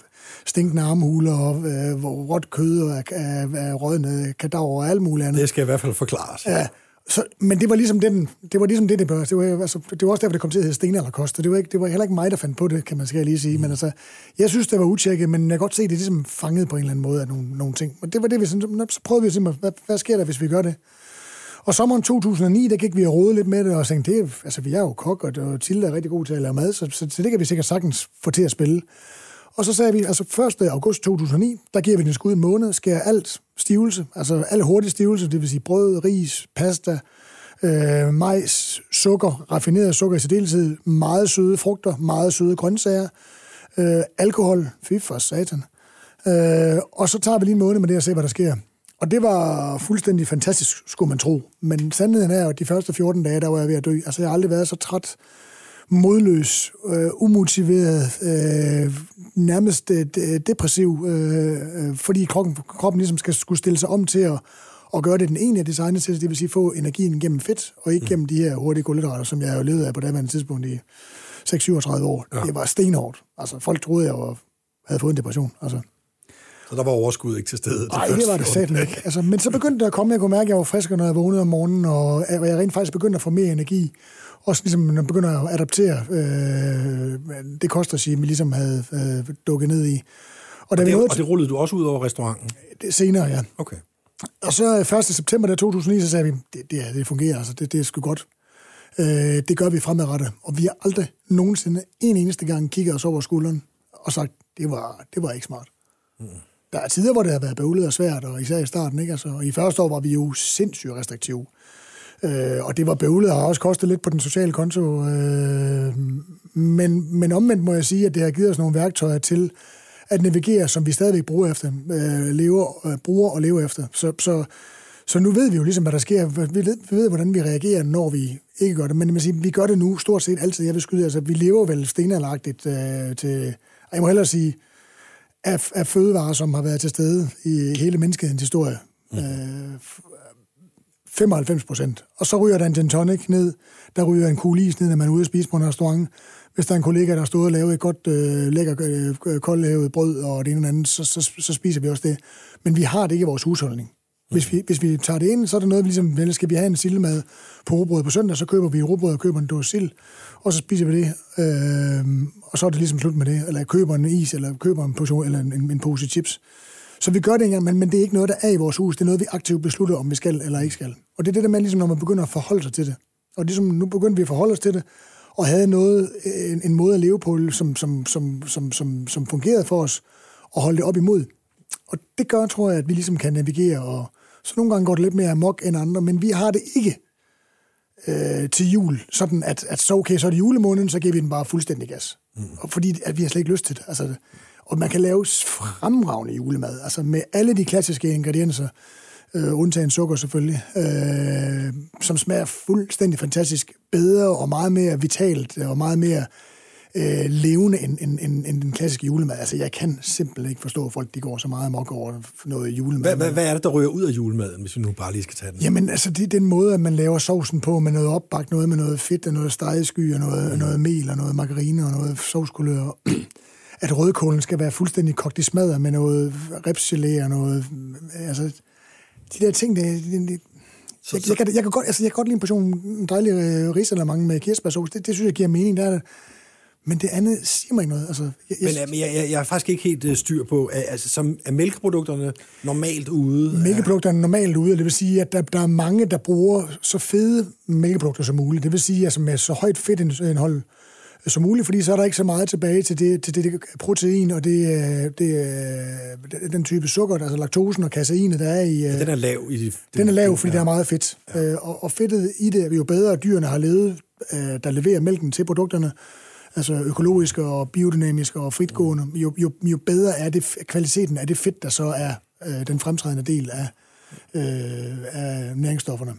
S2: stinkende armhuler og øh, råt kød og øh, rådne kadaver og alt muligt andet.
S1: Det skal i hvert fald forklares.
S2: Ja, Så, men det var ligesom den, det var ligesom det, det bør. Det var, altså, det var også derfor, det kom til at hedde Sten eller Kost. Det var, ikke, det var heller ikke mig, der fandt på det, kan man skal lige sige. Mm. Men altså, jeg synes, det var utjekket, men jeg kan godt se, det ligesom fanget på en eller anden måde af nogle, nogle ting. Og det var det, vi sådan, så prøvede vi simpelthen, hvad, hvad sker der, hvis vi gør det? Og sommeren 2009, der gik vi og rode lidt med det, og tænkte, det, altså, vi er jo kok, og Tilde er rigtig god til at lave mad, så, så, så det kan vi sikkert sagtens få til at spille. Og så sagde vi, altså 1. august 2009, der giver vi den skud en måned, skærer alt stivelse, altså alle hurtige stivelse, det vil sige brød, ris, pasta, øh, majs, sukker, raffineret sukker i særdeleshed, meget søde frugter, meget søde grøntsager, øh, alkohol, fy for satan. Øh, og så tager vi lige en måned med det og ser, hvad der sker. Og det var fuldstændig fantastisk, skulle man tro. Men sandheden er, at de første 14 dage, der var jeg ved at dø. Altså, jeg har aldrig været så træt, modløs, øh, umotiveret, øh, nærmest øh, depressiv, øh, øh, fordi kroppen, kroppen ligesom skal, skulle stille sig om til at, at gøre det, den ene er designet til, det vil sige få energien gennem fedt, og ikke mm. gennem de her hurtige kulhydrater, som jeg jo levede af på daværende tidspunkt i 6-37 år. Ja. Det var stenhårdt. Altså, folk troede, jeg var, havde fået en depression. Altså.
S1: Så der var overskud ikke til stede?
S2: Nej, det var det satme ikke. Altså, men så begyndte det at komme, jeg kunne mærke, at jeg var friskere, når jeg vågnede om morgenen, og jeg rent faktisk begyndte at få mere energi. Også ligesom, når man begynder at adaptere øh, det kostregime, vi ligesom havde øh, dukket ned i.
S1: Og, og, det, og det rullede du også ud over restauranten?
S2: Det, senere, ja.
S1: Okay.
S2: Og så 1. september der 2009, så sagde vi, det, det, det fungerer, altså, det, det er sgu godt. Øh, det gør vi fremadrettet. Og vi har aldrig nogensinde en eneste gang kigget os over skulderen og sagt, det var, det var ikke smart. Mm. Der er tider, hvor det har været bøvlet og svært, og især i starten. Ikke? Altså, og i første år var vi jo sindssygt restriktive. Øh, og det var bøvlet og har også kostet lidt på den sociale konto. Øh, men, men omvendt må jeg sige, at det har givet os nogle værktøjer til at navigere, som vi stadigvæk bruger, efter, øh, lever, øh, bruger og lever efter. Så, så, så nu ved vi jo ligesom, hvad der sker. Vi ved, vi ved, hvordan vi reagerer, når vi ikke gør det. Men man siger, vi gør det nu stort set altid. Jeg vil skyde, altså vi lever vel stenalagtigt øh, til... Jeg må hellere sige, af, af fødevarer, som har været til stede i hele menneskehedens historie. Mm. Øh, 95 procent. Og så ryger der en gin tonic ned, der ryger en kugle is ned, når man er ude og spise på en restaurant. Hvis der er en kollega, der stod og lavet et godt, øh, lækker, øh, koldhævet brød og det ene eller andet, så, så, så spiser vi også det. Men vi har det ikke i vores husholdning. Hvis vi, hvis vi tager det ind, så er det noget, vi ligesom, vel, skal vi have en sildemad på robrød på søndag, så køber vi robrød og køber en dåse sild, og så spiser vi det, øh, og så er det ligesom slut med det. Eller køber en is, eller køber en, portion, eller en, en, en pose chips. Så vi gør det engang, men, men det er ikke noget, der er i vores hus. Det er noget, vi aktivt beslutter, om vi skal eller ikke skal. Og det er det der med, ligesom, når man begynder at forholde sig til det. Og ligesom, nu begynder vi at forholde os til det, og havde noget, en, en måde at leve på, som, som, som, som, som, som fungerede for os, og holde det op imod. Og det gør, tror jeg, at vi ligesom kan navigere, og så nogle gange går det lidt mere amok end andre, men vi har det ikke øh, til jul, sådan at, at så okay, så er det julemåneden, så giver vi den bare fuldstændig gas. Mm. Og fordi at vi har slet ikke lyst til det. Altså, og man kan lave fremragende julemad, altså med alle de klassiske ingredienser, øh, undtagen sukker selvfølgelig, øh, som smager fuldstændig fantastisk bedre og meget mere vitalt og meget mere øh, levende end, end, end, end den klassiske julemad. Altså, jeg kan simpelthen ikke forstå, at folk de går så meget mok over noget julemad.
S1: Hvad, hvad, hvad er det, der rører ud af julemaden, hvis vi nu bare lige skal tage den?
S2: Jamen, altså, det er den måde, at man laver sovsen på med noget opbagt, noget med noget fedt og noget stegesky og noget, mm. noget mel og noget margarine og noget sovskulør. [CLEARS THROAT] at rødkålen skal være fuldstændig kogt i smadret med noget ripsgelé og noget... Altså, de der ting, det, det, det så, jeg, jeg, kan, jeg, kan godt, altså, jeg kan godt lide en portion dejlig øh, risalamande med kirsebærsauce. Det, det synes jeg giver mening. Der er. Men det andet siger mig ikke noget. Altså,
S1: jeg, men jeg, jeg, jeg, jeg er faktisk ikke helt uh, styr på, altså, som, er mælkeprodukterne normalt ude?
S2: Mælkeprodukterne er normalt ude, det vil sige, at der, der er mange, der bruger så fede mælkeprodukter som muligt. Det vil sige, altså med så højt fedtindhold som muligt, fordi så er der ikke så meget tilbage til det, til det protein og det, det, den type sukker, altså laktosen og kaseinet, der er i...
S1: Ja, den er lav i
S2: de, Den er lav, fordi ja. der er meget fedt. Ja. Øh, og, og fedtet i det er jo bedre, at dyrene har levet, øh, der leverer mælken til produkterne, altså økologiske og biodynamiske og fritgående, jo, jo, jo bedre er det kvaliteten af det fedt, der så er øh, den fremtrædende del af, øh, af næringsstofferne.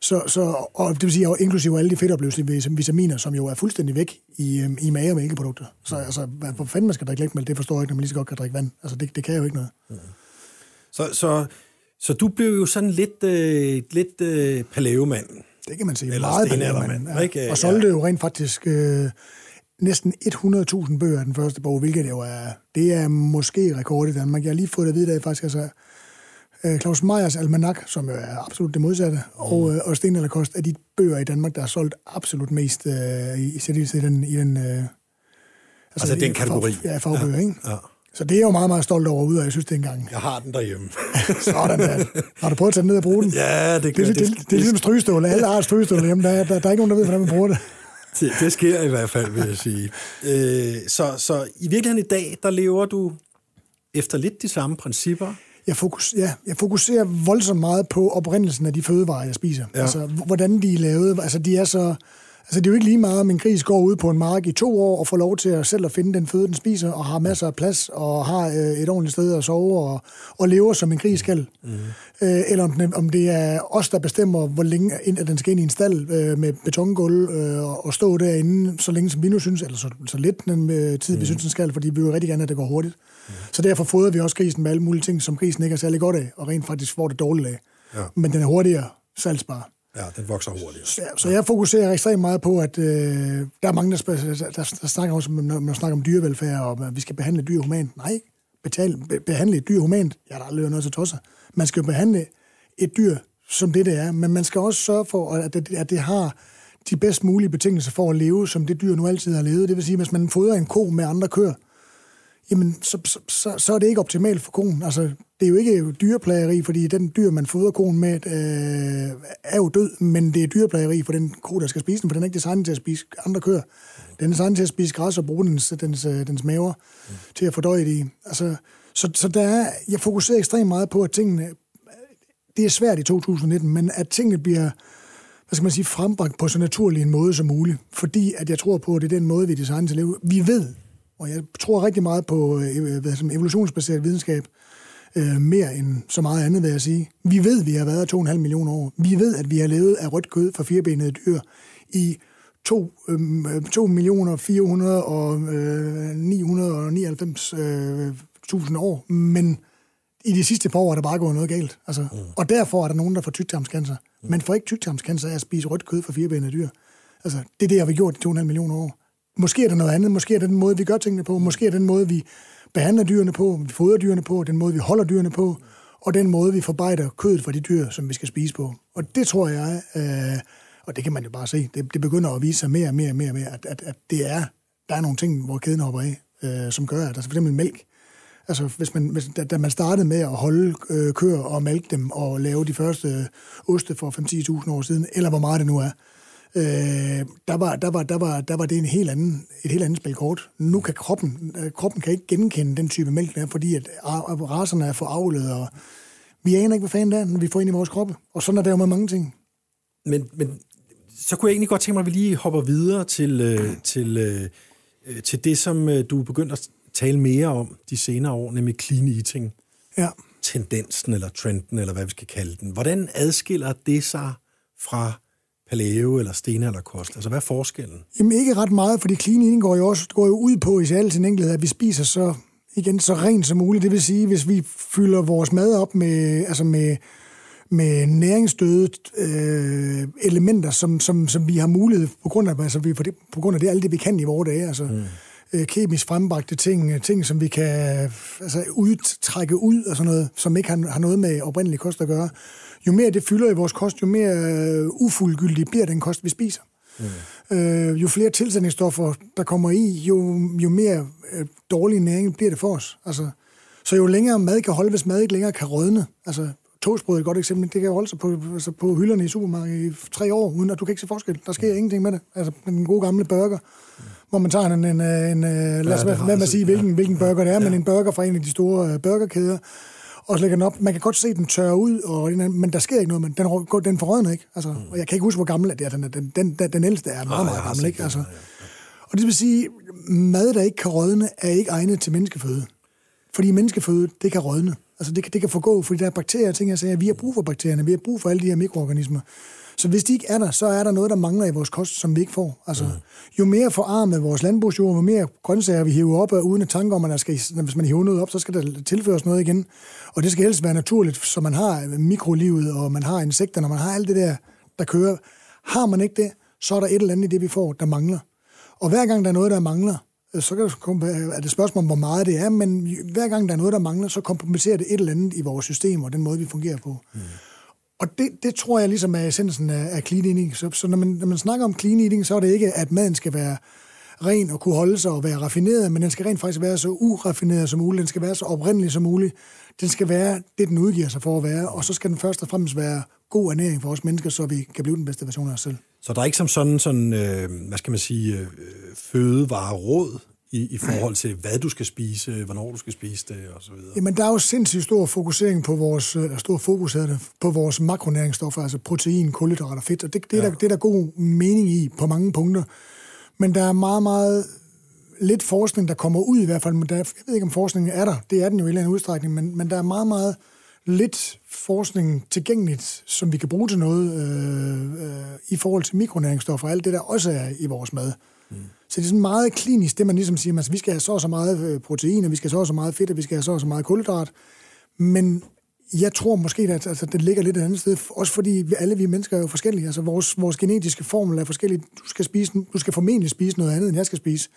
S2: Så, så, og det vil sige, inklusive alle de fedtopløselige vitaminer, som jo er fuldstændig væk i, øhm, i mage- og mælkeprodukter. Så altså, hvor fanden man skal drikke lægmælk, det forstår jeg ikke, når man lige så godt kan drikke vand. Altså, det, det kan jo ikke noget. Mm.
S1: Så, så, så du blev jo sådan lidt, øh, lidt øh, paleomand.
S2: Det kan man sige. Eller Meget paleomand. Ja. Ikke? Og solgte ja. jo rent faktisk øh, næsten 100.000 bøger af den første bog, hvilket jo er, det er måske rekord i Danmark. Jeg har lige fået det at vide, at jeg faktisk altså, øh, Claus Meyers Almanak, som jo er absolut det modsatte, mm. og, øh, og Sten eller Kost er de bøger i Danmark, der er solgt absolut mest øh, i, i, i den, i den, øh, altså,
S1: altså den kategori.
S2: ja, fagbøger, ja. ikke? Ja. Så det er jeg jo meget, meget stolt over ude, og jeg synes, det er engang.
S1: Jeg har den derhjemme. [LAUGHS]
S2: Sådan der. Har du prøvet at tage den ned og bruge den?
S1: Ja, det kan
S2: det, det, det, det, det er ligesom strygestål. Alle har strygestål hjemme. Der, der, der, er ikke nogen, der ved, hvordan man bruger det. [LAUGHS]
S1: Det, det sker i hvert fald, vil jeg sige. Øh, så, så i virkeligheden i dag, der lever du efter lidt de samme principper?
S2: Jeg, fokus, ja, jeg fokuserer voldsomt meget på oprindelsen af de fødevarer, jeg spiser. Ja. Altså, hvordan de er lavet. Altså, de er så Altså, det er jo ikke lige meget, om en gris går ud på en mark i to år og får lov til at selv at finde den føde, den spiser, og har masser af plads, og har øh, et ordentligt sted at sove, og, og lever som en gris skal. Mm. Øh, eller om, den, om det er os, der bestemmer, hvor længe at den skal ind i en stald øh, med betongulv øh, og stå derinde, så længe som vi nu synes, eller så, så lidt den øh, tid, mm. vi synes, den skal, fordi vi vil rigtig gerne, at det går hurtigt. Mm. Så derfor fodrer vi også grisen med alle mulige ting, som grisen ikke er særlig godt af, og rent faktisk får det dårligt af. Ja. Men den er hurtigere salgsbar.
S1: Ja, den vokser hurtigt.
S2: Ja, så jeg fokuserer ekstremt meget på, at øh, der er mange, der, spørger, der, der, der snakker også, når man snakker om dyrevelfærd, og at vi skal behandle dyr humant. Nej, betale, be, behandle et dyr humant. Jeg har aldrig noget til tosser. Man skal jo behandle et dyr som det, det er, men man skal også sørge for, at det, at det har de bedst mulige betingelser for at leve, som det dyr nu altid har levet. Det vil sige, hvis man fodrer en ko med andre køer, jamen så, så, så, så er det ikke optimalt for konen. Altså, det er jo ikke dyreplageri, fordi den dyr, man fodrer konen med, øh, er jo død, men det er dyreplageri for den ko, der skal spise den, for den er ikke designet til at spise andre køer. Den er designet til at spise græs og bruge dens, dens, øh, dens maver mm. til at fordøje det i. Altså, så, så der er, jeg fokuserer ekstremt meget på, at tingene, det er svært i 2019, men at tingene bliver hvad skal man sige, frembragt på så naturlig en måde som muligt. Fordi at jeg tror på, at det er den måde, vi designer til at leve. Vi ved, og jeg tror rigtig meget på øh, hvad, som evolutionsbaseret videnskab, øh, mere end så meget andet, vil jeg sige. Vi ved, at vi har været 2,5 millioner år. Vi ved, at vi har levet af rødt kød fra firebenede dyr i 2, øh, 2 millioner 400 og øh, 999 øh, tusind år, men i de sidste par år er der bare gået noget galt. Altså, mm. Og derfor er der nogen, der får tyktarmscancer. Mm. Man får ikke tyktarmscancer af at spise rødt kød fra firebenede dyr. Altså, det er det, jeg har gjort i 2,5 millioner år. Måske er der noget andet. Måske er det den måde, vi gør tingene på. Måske er det den måde, vi behandler dyrene på, vi fodrer dyrene på, den måde, vi holder dyrene på, og den måde, vi forarbejder kødet fra de dyr, som vi skal spise på. Og det tror jeg, øh, og det kan man jo bare se, det, det begynder at vise sig mere og mere og mere, mere at, at, at det er, der er nogle ting, hvor kæden hopper af, øh, som gør, at altså for eksempel mælk. Altså, hvis man, hvis, da, da man startede med at holde øh, køer og mælke dem og lave de første oste for 5-10.000 år siden, eller hvor meget det nu er, øh, der, var, der, var, der, var, der var det en helt anden, et helt andet spil kort. Nu kan kroppen, øh, kroppen kan ikke genkende den type mælk, der er, fordi at raserne er foravlet, og vi aner ikke, hvad fanden det er, når vi får ind i vores kroppe. Og sådan er det jo med mange ting.
S1: Men, men så kunne jeg egentlig godt tænke mig, at vi lige hopper videre til, øh, til, øh, øh til det, som øh, du er begyndt at tale mere om de senere år, nemlig clean eating.
S2: Ja.
S1: Tendensen eller trenden, eller hvad vi skal kalde den. Hvordan adskiller det sig fra paleo eller stenalderkost? Altså, hvad er forskellen?
S2: Jamen ikke ret meget, fordi clean eating går jo også går jo ud på i al sin enkelhed, at vi spiser så igen så rent som muligt. Det vil sige, hvis vi fylder vores mad op med, altså med, med næringsstøde øh, elementer, som, som, som vi har mulighed på grund af, altså vi, på, det, på grund af det, alt det, vi kan i vores dage. Altså, mm. øh, kemisk frembragte ting, ting, som vi kan altså, udtrække ud og sådan noget, som ikke har, har noget med oprindelig kost at gøre jo mere det fylder i vores kost, jo mere uh, ufuldgyldig bliver den kost, vi spiser. Mm. Uh, jo flere tilsætningsstoffer, der kommer i, jo, jo mere uh, dårlig næring bliver det for os. Altså, så jo længere mad kan holde, hvis mad ikke længere kan rådne. Altså, toastbrød er et godt eksempel. Det kan holde sig på, altså på hylderne i supermarkedet i tre år, uden at du kan ikke se forskel. Der sker mm. ingenting med det. Altså, den gode gamle burger, mm. hvor man tager en, en, en, en lad os ja, med, med at sige, hvilken, hvilken burger det er, ja. men en burger fra en af de store burgerkæder, og så lægger den op. Man kan godt se, den tørrer ud, og, men der sker ikke noget, men den, den forrødner ikke. Altså, mm. Og jeg kan ikke huske, hvor gammel det er. Den, den, den, den, ældste er meget, meget gammel. Ikke? Altså, og det vil sige, mad, der ikke kan rådne, er ikke egnet til menneskeføde. Fordi menneskeføde, det kan rådne. Altså det kan, det kan forgå, fordi der er bakterier og ting, jeg siger, vi har brug for bakterierne, vi har brug for alle de her mikroorganismer. Så hvis de ikke er der, så er der noget, der mangler i vores kost, som vi ikke får. Altså, mm. Jo mere forarmet vores landbrugsjord, jo mere grøntsager vi hiver op, uden at tanke om, at der skal, hvis man hiver noget op, så skal der tilføres noget igen. Og det skal helst være naturligt, så man har mikrolivet, og man har insekter, når man har alt det der, der kører. Har man ikke det, så er der et eller andet i det, vi får, der mangler. Og hver gang der er noget, der mangler, så kan det, er det spørgsmål om, hvor meget det er, men hver gang der er noget, der mangler, så kompromitterer det et eller andet i vores system og den måde, vi fungerer på. Mm. Og det, det tror jeg ligesom er essensen af, af clean eating. Så, så når, man, når man snakker om clean eating, så er det ikke, at maden skal være ren og kunne holde sig og være raffineret, men den skal rent faktisk være så uraffineret som muligt, den skal være så oprindelig som muligt, den skal være det, den udgiver sig for at være, og så skal den først og fremmest være god ernæring for os mennesker, så vi kan blive den bedste version af os selv.
S1: Så der er ikke som sådan, sådan øh, hvad skal man sige, øh, øh fødevareråd i, i forhold til, hvad du skal spise, hvornår du skal spise det, og så videre?
S2: Jamen, der er jo sindssygt stor fokusering på vores, øh, stor fokus det, på vores makronæringsstoffer, altså protein, kulhydrater og fedt, og det, det, ja. er der, det er der god mening i på mange punkter. Men der er meget, meget lidt forskning, der kommer ud i hvert fald, men der, jeg ved ikke, om forskningen er der, det er den jo i en eller anden udstrækning, men, men der er meget, meget lidt forskning tilgængeligt, som vi kan bruge til noget øh, øh, i forhold til mikronæringsstoffer og alt det, der også er i vores mad. Mm. Så det er sådan meget klinisk, det man ligesom siger, altså, vi skal have så og så meget øh, protein, og vi skal have så og så meget fedt, og vi skal have så og så meget kulhydrat. Men jeg tror måske, at altså, det ligger lidt et andet sted, også fordi vi, alle vi mennesker er jo forskellige. Altså vores, vores genetiske formel er forskellig. Du skal, spise, du skal formentlig spise noget andet, end jeg skal spise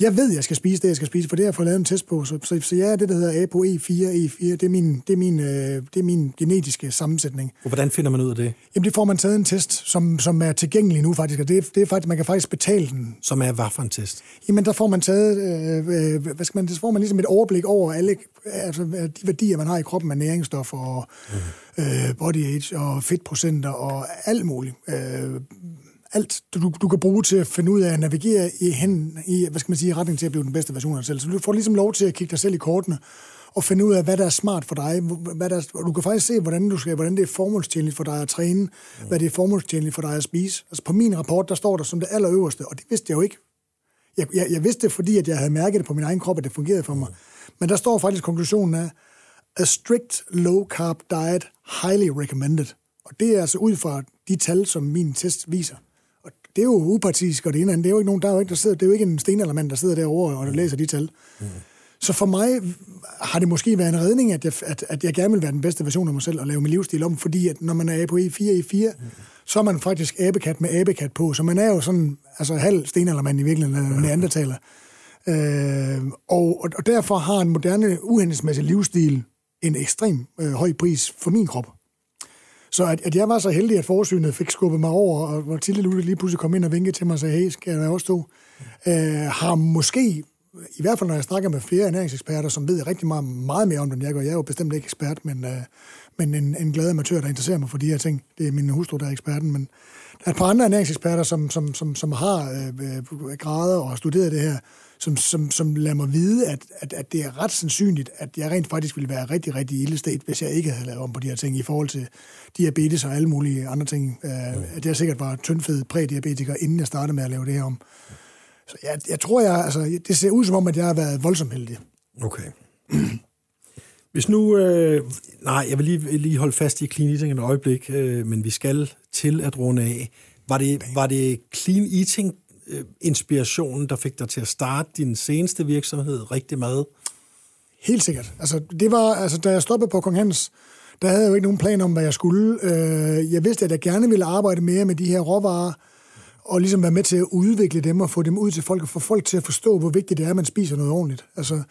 S2: jeg ved, jeg skal spise det, jeg skal spise, for det har jeg fået lavet en test på. Så, så, så jeg er det, der hedder APO E4, E4. Det er min, det er min, øh, det er min genetiske sammensætning.
S1: Og hvordan finder man ud af det?
S2: Jamen, det får man taget en test, som, som er tilgængelig nu faktisk, og det, det er faktisk, man kan faktisk betale den.
S1: Som er hvad for en test?
S2: Jamen, der får man taget, øh, øh, hvad skal man, det får man ligesom et overblik over alle altså, de værdier, man har i kroppen af næringsstoffer og mm. øh, body age og fedtprocenter og alt muligt. Øh, alt, du, du kan bruge til at finde ud af at navigere i, hen, i, hvad skal man sige, i retning til at blive den bedste version af dig selv. Så du får ligesom lov til at kigge dig selv i kortene og finde ud af, hvad der er smart for dig. Hvad der, du kan faktisk se, hvordan, du skal, hvordan det er formålstjenligt for dig at træne, mm. hvad det er formålstjenligt for dig at spise. Altså på min rapport, der står der som det allerøverste, og det vidste jeg jo ikke. Jeg, jeg, jeg vidste det, fordi at jeg havde mærket det på min egen krop, at det fungerede for mig. Mm. Men der står faktisk konklusionen af, a strict low-carb diet highly recommended. Og det er altså ud fra de tal, som min test viser det er jo upartisk, og det ene andet. Det er jo ikke nogen, der er jo ikke, der sidder, det er jo ikke en stenaldermand, der sidder derovre og læser de tal. Mm. Så for mig har det måske været en redning, at jeg, at, at jeg gerne vil være den bedste version af mig selv og lave min livsstil om, fordi at når man er på E4, E4, mm. så er man faktisk abekat med abekat på, så man er jo sådan, altså halv stenaldermand i virkeligheden, eller neandertaler. Øh, og, og derfor har en moderne, uhensigtsmæssig livsstil en ekstrem øh, høj pris for min krop. Så at, at jeg var så heldig, at forsynet fik skubbet mig over, og hvor Lutte lige pludselig kom ind og vinkede til mig og sagde, hey, skal jeg også stå? Mm. Øh, har måske, i hvert fald når jeg snakker med flere ernæringseksperter, som ved rigtig meget, meget mere om det, end jeg gør. Jeg er jo bestemt ikke ekspert, men, øh, men en, en glad amatør, der interesserer mig for de her ting. Det er min hustru, der er eksperten, men der er et par andre ernæringseksperter, som, som, som, som har øh, øh grader og har studeret det her, som, som, som lader mig vide, at, at, at det er ret sandsynligt, at jeg rent faktisk ville være rigtig, rigtig ildestet, hvis jeg ikke havde lavet om på de her ting i forhold til diabetes og alle mulige andre ting. Uh, at jeg sikkert var tyndfed prædiabetiker, inden jeg startede med at lave det her om. Så jeg, jeg tror, jeg, altså, det ser ud som om, at jeg har været voldsomt heldig.
S1: Okay. Hvis nu... Øh, nej, jeg vil lige, lige holde fast i clean eating et øjeblik, øh, men vi skal til at runde af. Var det, var det clean eating øh, inspirationen, der fik dig til at starte din seneste virksomhed, Rigtig Mad?
S2: Helt sikkert. Altså, det var, altså, da jeg stoppede på Kong Hans, der havde jeg jo ikke nogen plan om, hvad jeg skulle. Øh, jeg vidste, at jeg gerne ville arbejde mere med de her råvarer, og ligesom være med til at udvikle dem og få dem ud til folk, og få folk til at forstå, hvor vigtigt det er, at man spiser noget ordentligt. Altså,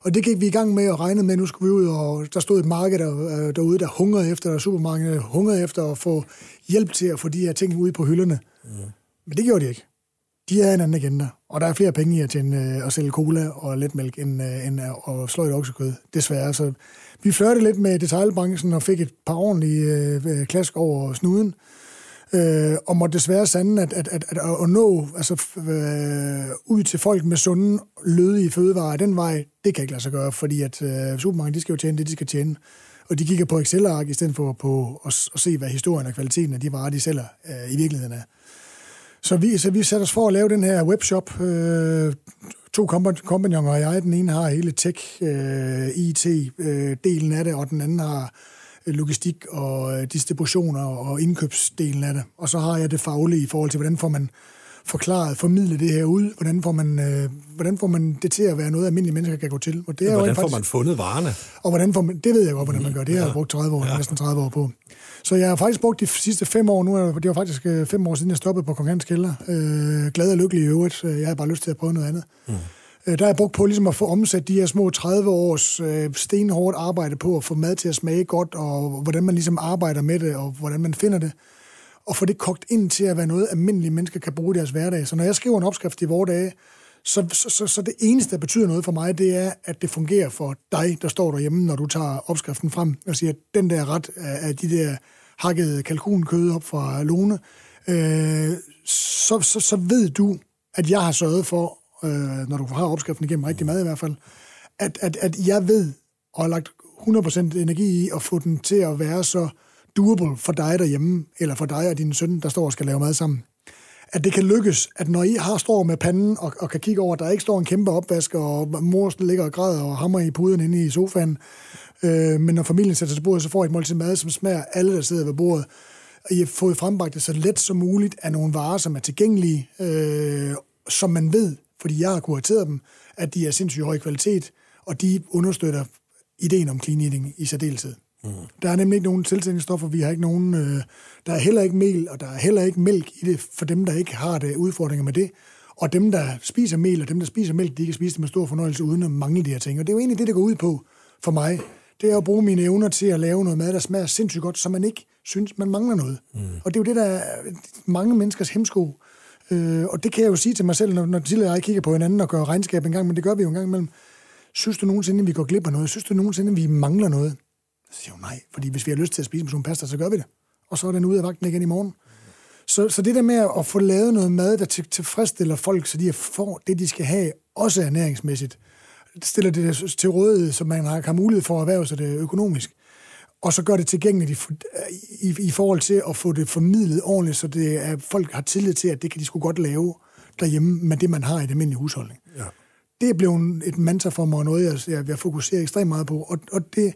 S2: og det gik vi i gang med og regnede med, nu skulle vi ud, og der stod et marked der, øh, derude, der hungrede efter, og supermarkedet hungrede efter at få hjælp til at få de her ting ud på hylderne. Mm. Men det gjorde de ikke de er en anden agenda, og der er flere penge i at, tjene, øh, at sælge cola og letmælk end, øh, end at slå et oksekød, desværre. Så vi flørte lidt med detaljbranchen og fik et par ordentlige øh, øh, klask over snuden, øh, og måtte desværre sande, at, at, at, at, at nå altså, øh, ud til folk med sunde, lødige fødevarer den vej, det kan ikke lade sig gøre, fordi at øh, supermarkedet, de skal jo tjene det, de skal tjene. Og de kigger på Excel-ark i stedet for på at, at se, hvad historien og kvaliteten af de varer, de sælger øh, i virkeligheden er. Så vi, så vi satte os for at lave den her webshop. Øh, to kompagnoner og jeg. Den ene har hele tech-IT-delen øh, af det, og den anden har logistik og distributioner og indkøbsdelen af det. Og så har jeg det faglige i forhold til, hvordan får man forklaret, formidlet det her ud? Hvordan får man, øh, hvordan får man det til at være noget, almindelige mennesker kan gå til?
S1: Og det er hvordan jo får faktisk, man fundet varerne?
S2: Og hvordan får man, det ved jeg godt, hvordan man gør. Det har jeg brugt 30 år, ja. næsten 30 år på. Så jeg har faktisk brugt de sidste fem år, nu det var faktisk øh, fem år siden, jeg stoppede på Kong Hans Kælder. Øh, glad og lykkelig i øvrigt. Jeg havde bare lyst til at prøve noget andet. Mm. Øh, der er jeg brugt på ligesom at få omsat de her små 30 års øh, stenhårdt arbejde på at få mad til at smage godt, og hvordan man ligesom arbejder med det, og hvordan man finder det. Og få det kogt ind til at være noget, almindelige mennesker kan bruge i deres hverdag. Så når jeg skriver en opskrift i vores dage, så, så, så, så det eneste, der betyder noget for mig, det er, at det fungerer for dig, der står derhjemme, når du tager opskriften frem og siger, at den der ret af de der hakkede kalkunkød op fra Lone, øh, så, så, så ved du, at jeg har sørget for, øh, når du har opskriften igennem rigtig meget i hvert fald, at, at, at jeg ved og har lagt 100% energi i at få den til at være så durable for dig derhjemme, eller for dig og din søn, der står og skal lave mad sammen. At det kan lykkes, at når I har står med panden og, og kan kigge over, at der ikke står en kæmpe opvask, og mor ligger og græder og hammer i puden inde i sofaen, øh, men når familien sætter sig til bordet, så får I et måltid mad, som smager alle, der sidder ved bordet. Og I har fået frembragt det så let som muligt af nogle varer, som er tilgængelige, øh, som man ved fordi jeg har kurateret dem, at de er sindssygt høj kvalitet, og de understøtter ideen om clean eating i særdeleshed. Mm. Der er nemlig ikke nogen tilsætningsstoffer, vi har ikke nogen, øh, der er heller ikke mel, og der er heller ikke mælk i det, for dem, der ikke har det udfordringer med det. Og dem, der spiser mel, og dem, der spiser mælk, de kan spise det med stor fornøjelse, uden at mangle de her ting. Og det er jo egentlig det, der går ud på for mig. Det er at bruge mine evner til at lave noget mad, der smager sindssygt godt, så man ikke synes, man mangler noget. Mm. Og det er jo det, der er mange menneskers hemsko Øh, og det kan jeg jo sige til mig selv, når, når og jeg kigger på hinanden og gør regnskab en gang, men det gør vi jo en gang imellem. Synes du nogensinde, at vi går glip af noget? Synes du nogensinde, at vi mangler noget? Så siger jo nej, fordi hvis vi har lyst til at spise med sådan pasta, så gør vi det. Og så er den ude af vagten igen i morgen. Så, så det der med at få lavet noget mad, der tilfredsstiller folk, så de får det, de skal have, også ernæringsmæssigt, stiller det til rådighed, så man har, har mulighed for at erhverve sig det økonomisk og så gør det tilgængeligt i, i, i forhold til at få det formidlet ordentligt, så det er, folk har tillid til, at det kan de sgu godt lave derhjemme med det, man har i det almindelige husholdning. Ja. Det er blevet et mantra for mig, og noget, jeg, jeg, jeg fokuserer ekstremt meget på. Og, og det,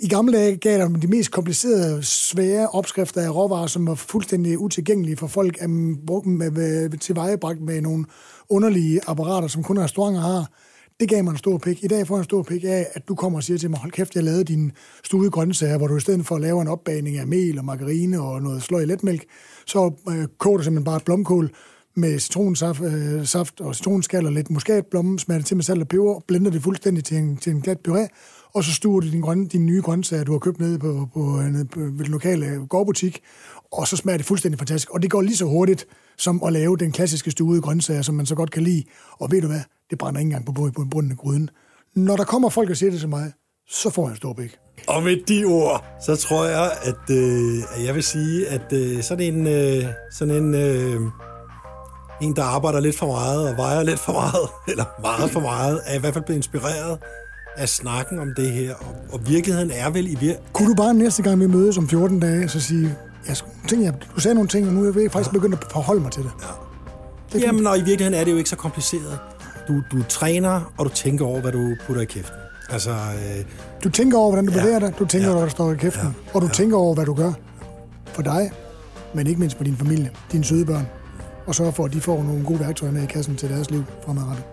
S2: i gamle dage gav der de mest komplicerede, svære opskrifter af råvarer, som var fuldstændig utilgængelige for folk, at brugt med, tilvejebragt med nogle underlige apparater, som kun restauranter har det gav mig en stor pik. I dag får jeg en stor pik af, at du kommer og siger til mig, hold kæft, jeg lavede din stude grøntsager, hvor du i stedet for at lave en opbagning af mel og margarine og noget sløj letmælk, så øh, koger du simpelthen bare et blomkål med citronsaft øh, saft og citronskal og lidt muskatblomme, smager det til med salt og peber, blender det fuldstændig til en, til en glat puré, og så stuer du din, grønne, din nye grøntsager, du har købt nede på, på, nede på, den lokale gårdbutik, og så smager det fuldstændig fantastisk. Og det går lige så hurtigt som at lave den klassiske stuede grøntsager, som man så godt kan lide. Og ved du hvad? det brænder ikke engang på, på, på bunden af gryden. Når der kommer folk og siger det til mig, så får jeg en stor bæk.
S1: Og med de ord, så tror jeg, at, øh, at jeg vil sige, at øh, sådan en, øh, sådan en, øh, en, der arbejder lidt for meget og vejer lidt for meget, [LAUGHS] eller meget for meget, er i hvert fald blevet inspireret af snakken om det her. Og, og virkeligheden er vel i vir...
S2: Kunne du bare næste gang, vi mødes om 14 dage, så sige, jeg, tænker, jeg, du sagde nogle ting, og nu er jeg faktisk begyndt at forholde mig til det. Ja.
S1: det Jamen, og i virkeligheden er det jo ikke så kompliceret du, du træner, og du tænker over, hvad du putter i kæften. Altså, øh,
S2: du tænker over, hvordan du ja, bevæger dig, du tænker ja, over, hvad der står i kæften, ja, og du ja. tænker over, hvad du gør for dig, men ikke mindst for din familie, dine søde børn, og sørge for, at de får nogle gode værktøjer med i kassen til deres liv fremadrettet.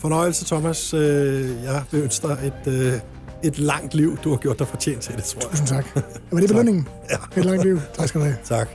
S1: Fornøjelse, Thomas. Øh, jeg vil ønske dig et, øh, et langt liv. Du har gjort dig fortjent til det, tror jeg.
S2: Tusind tak. Var det [LAUGHS] belønningen?
S1: Ja.
S2: Et langt liv. Tak skal du have.
S1: Tak.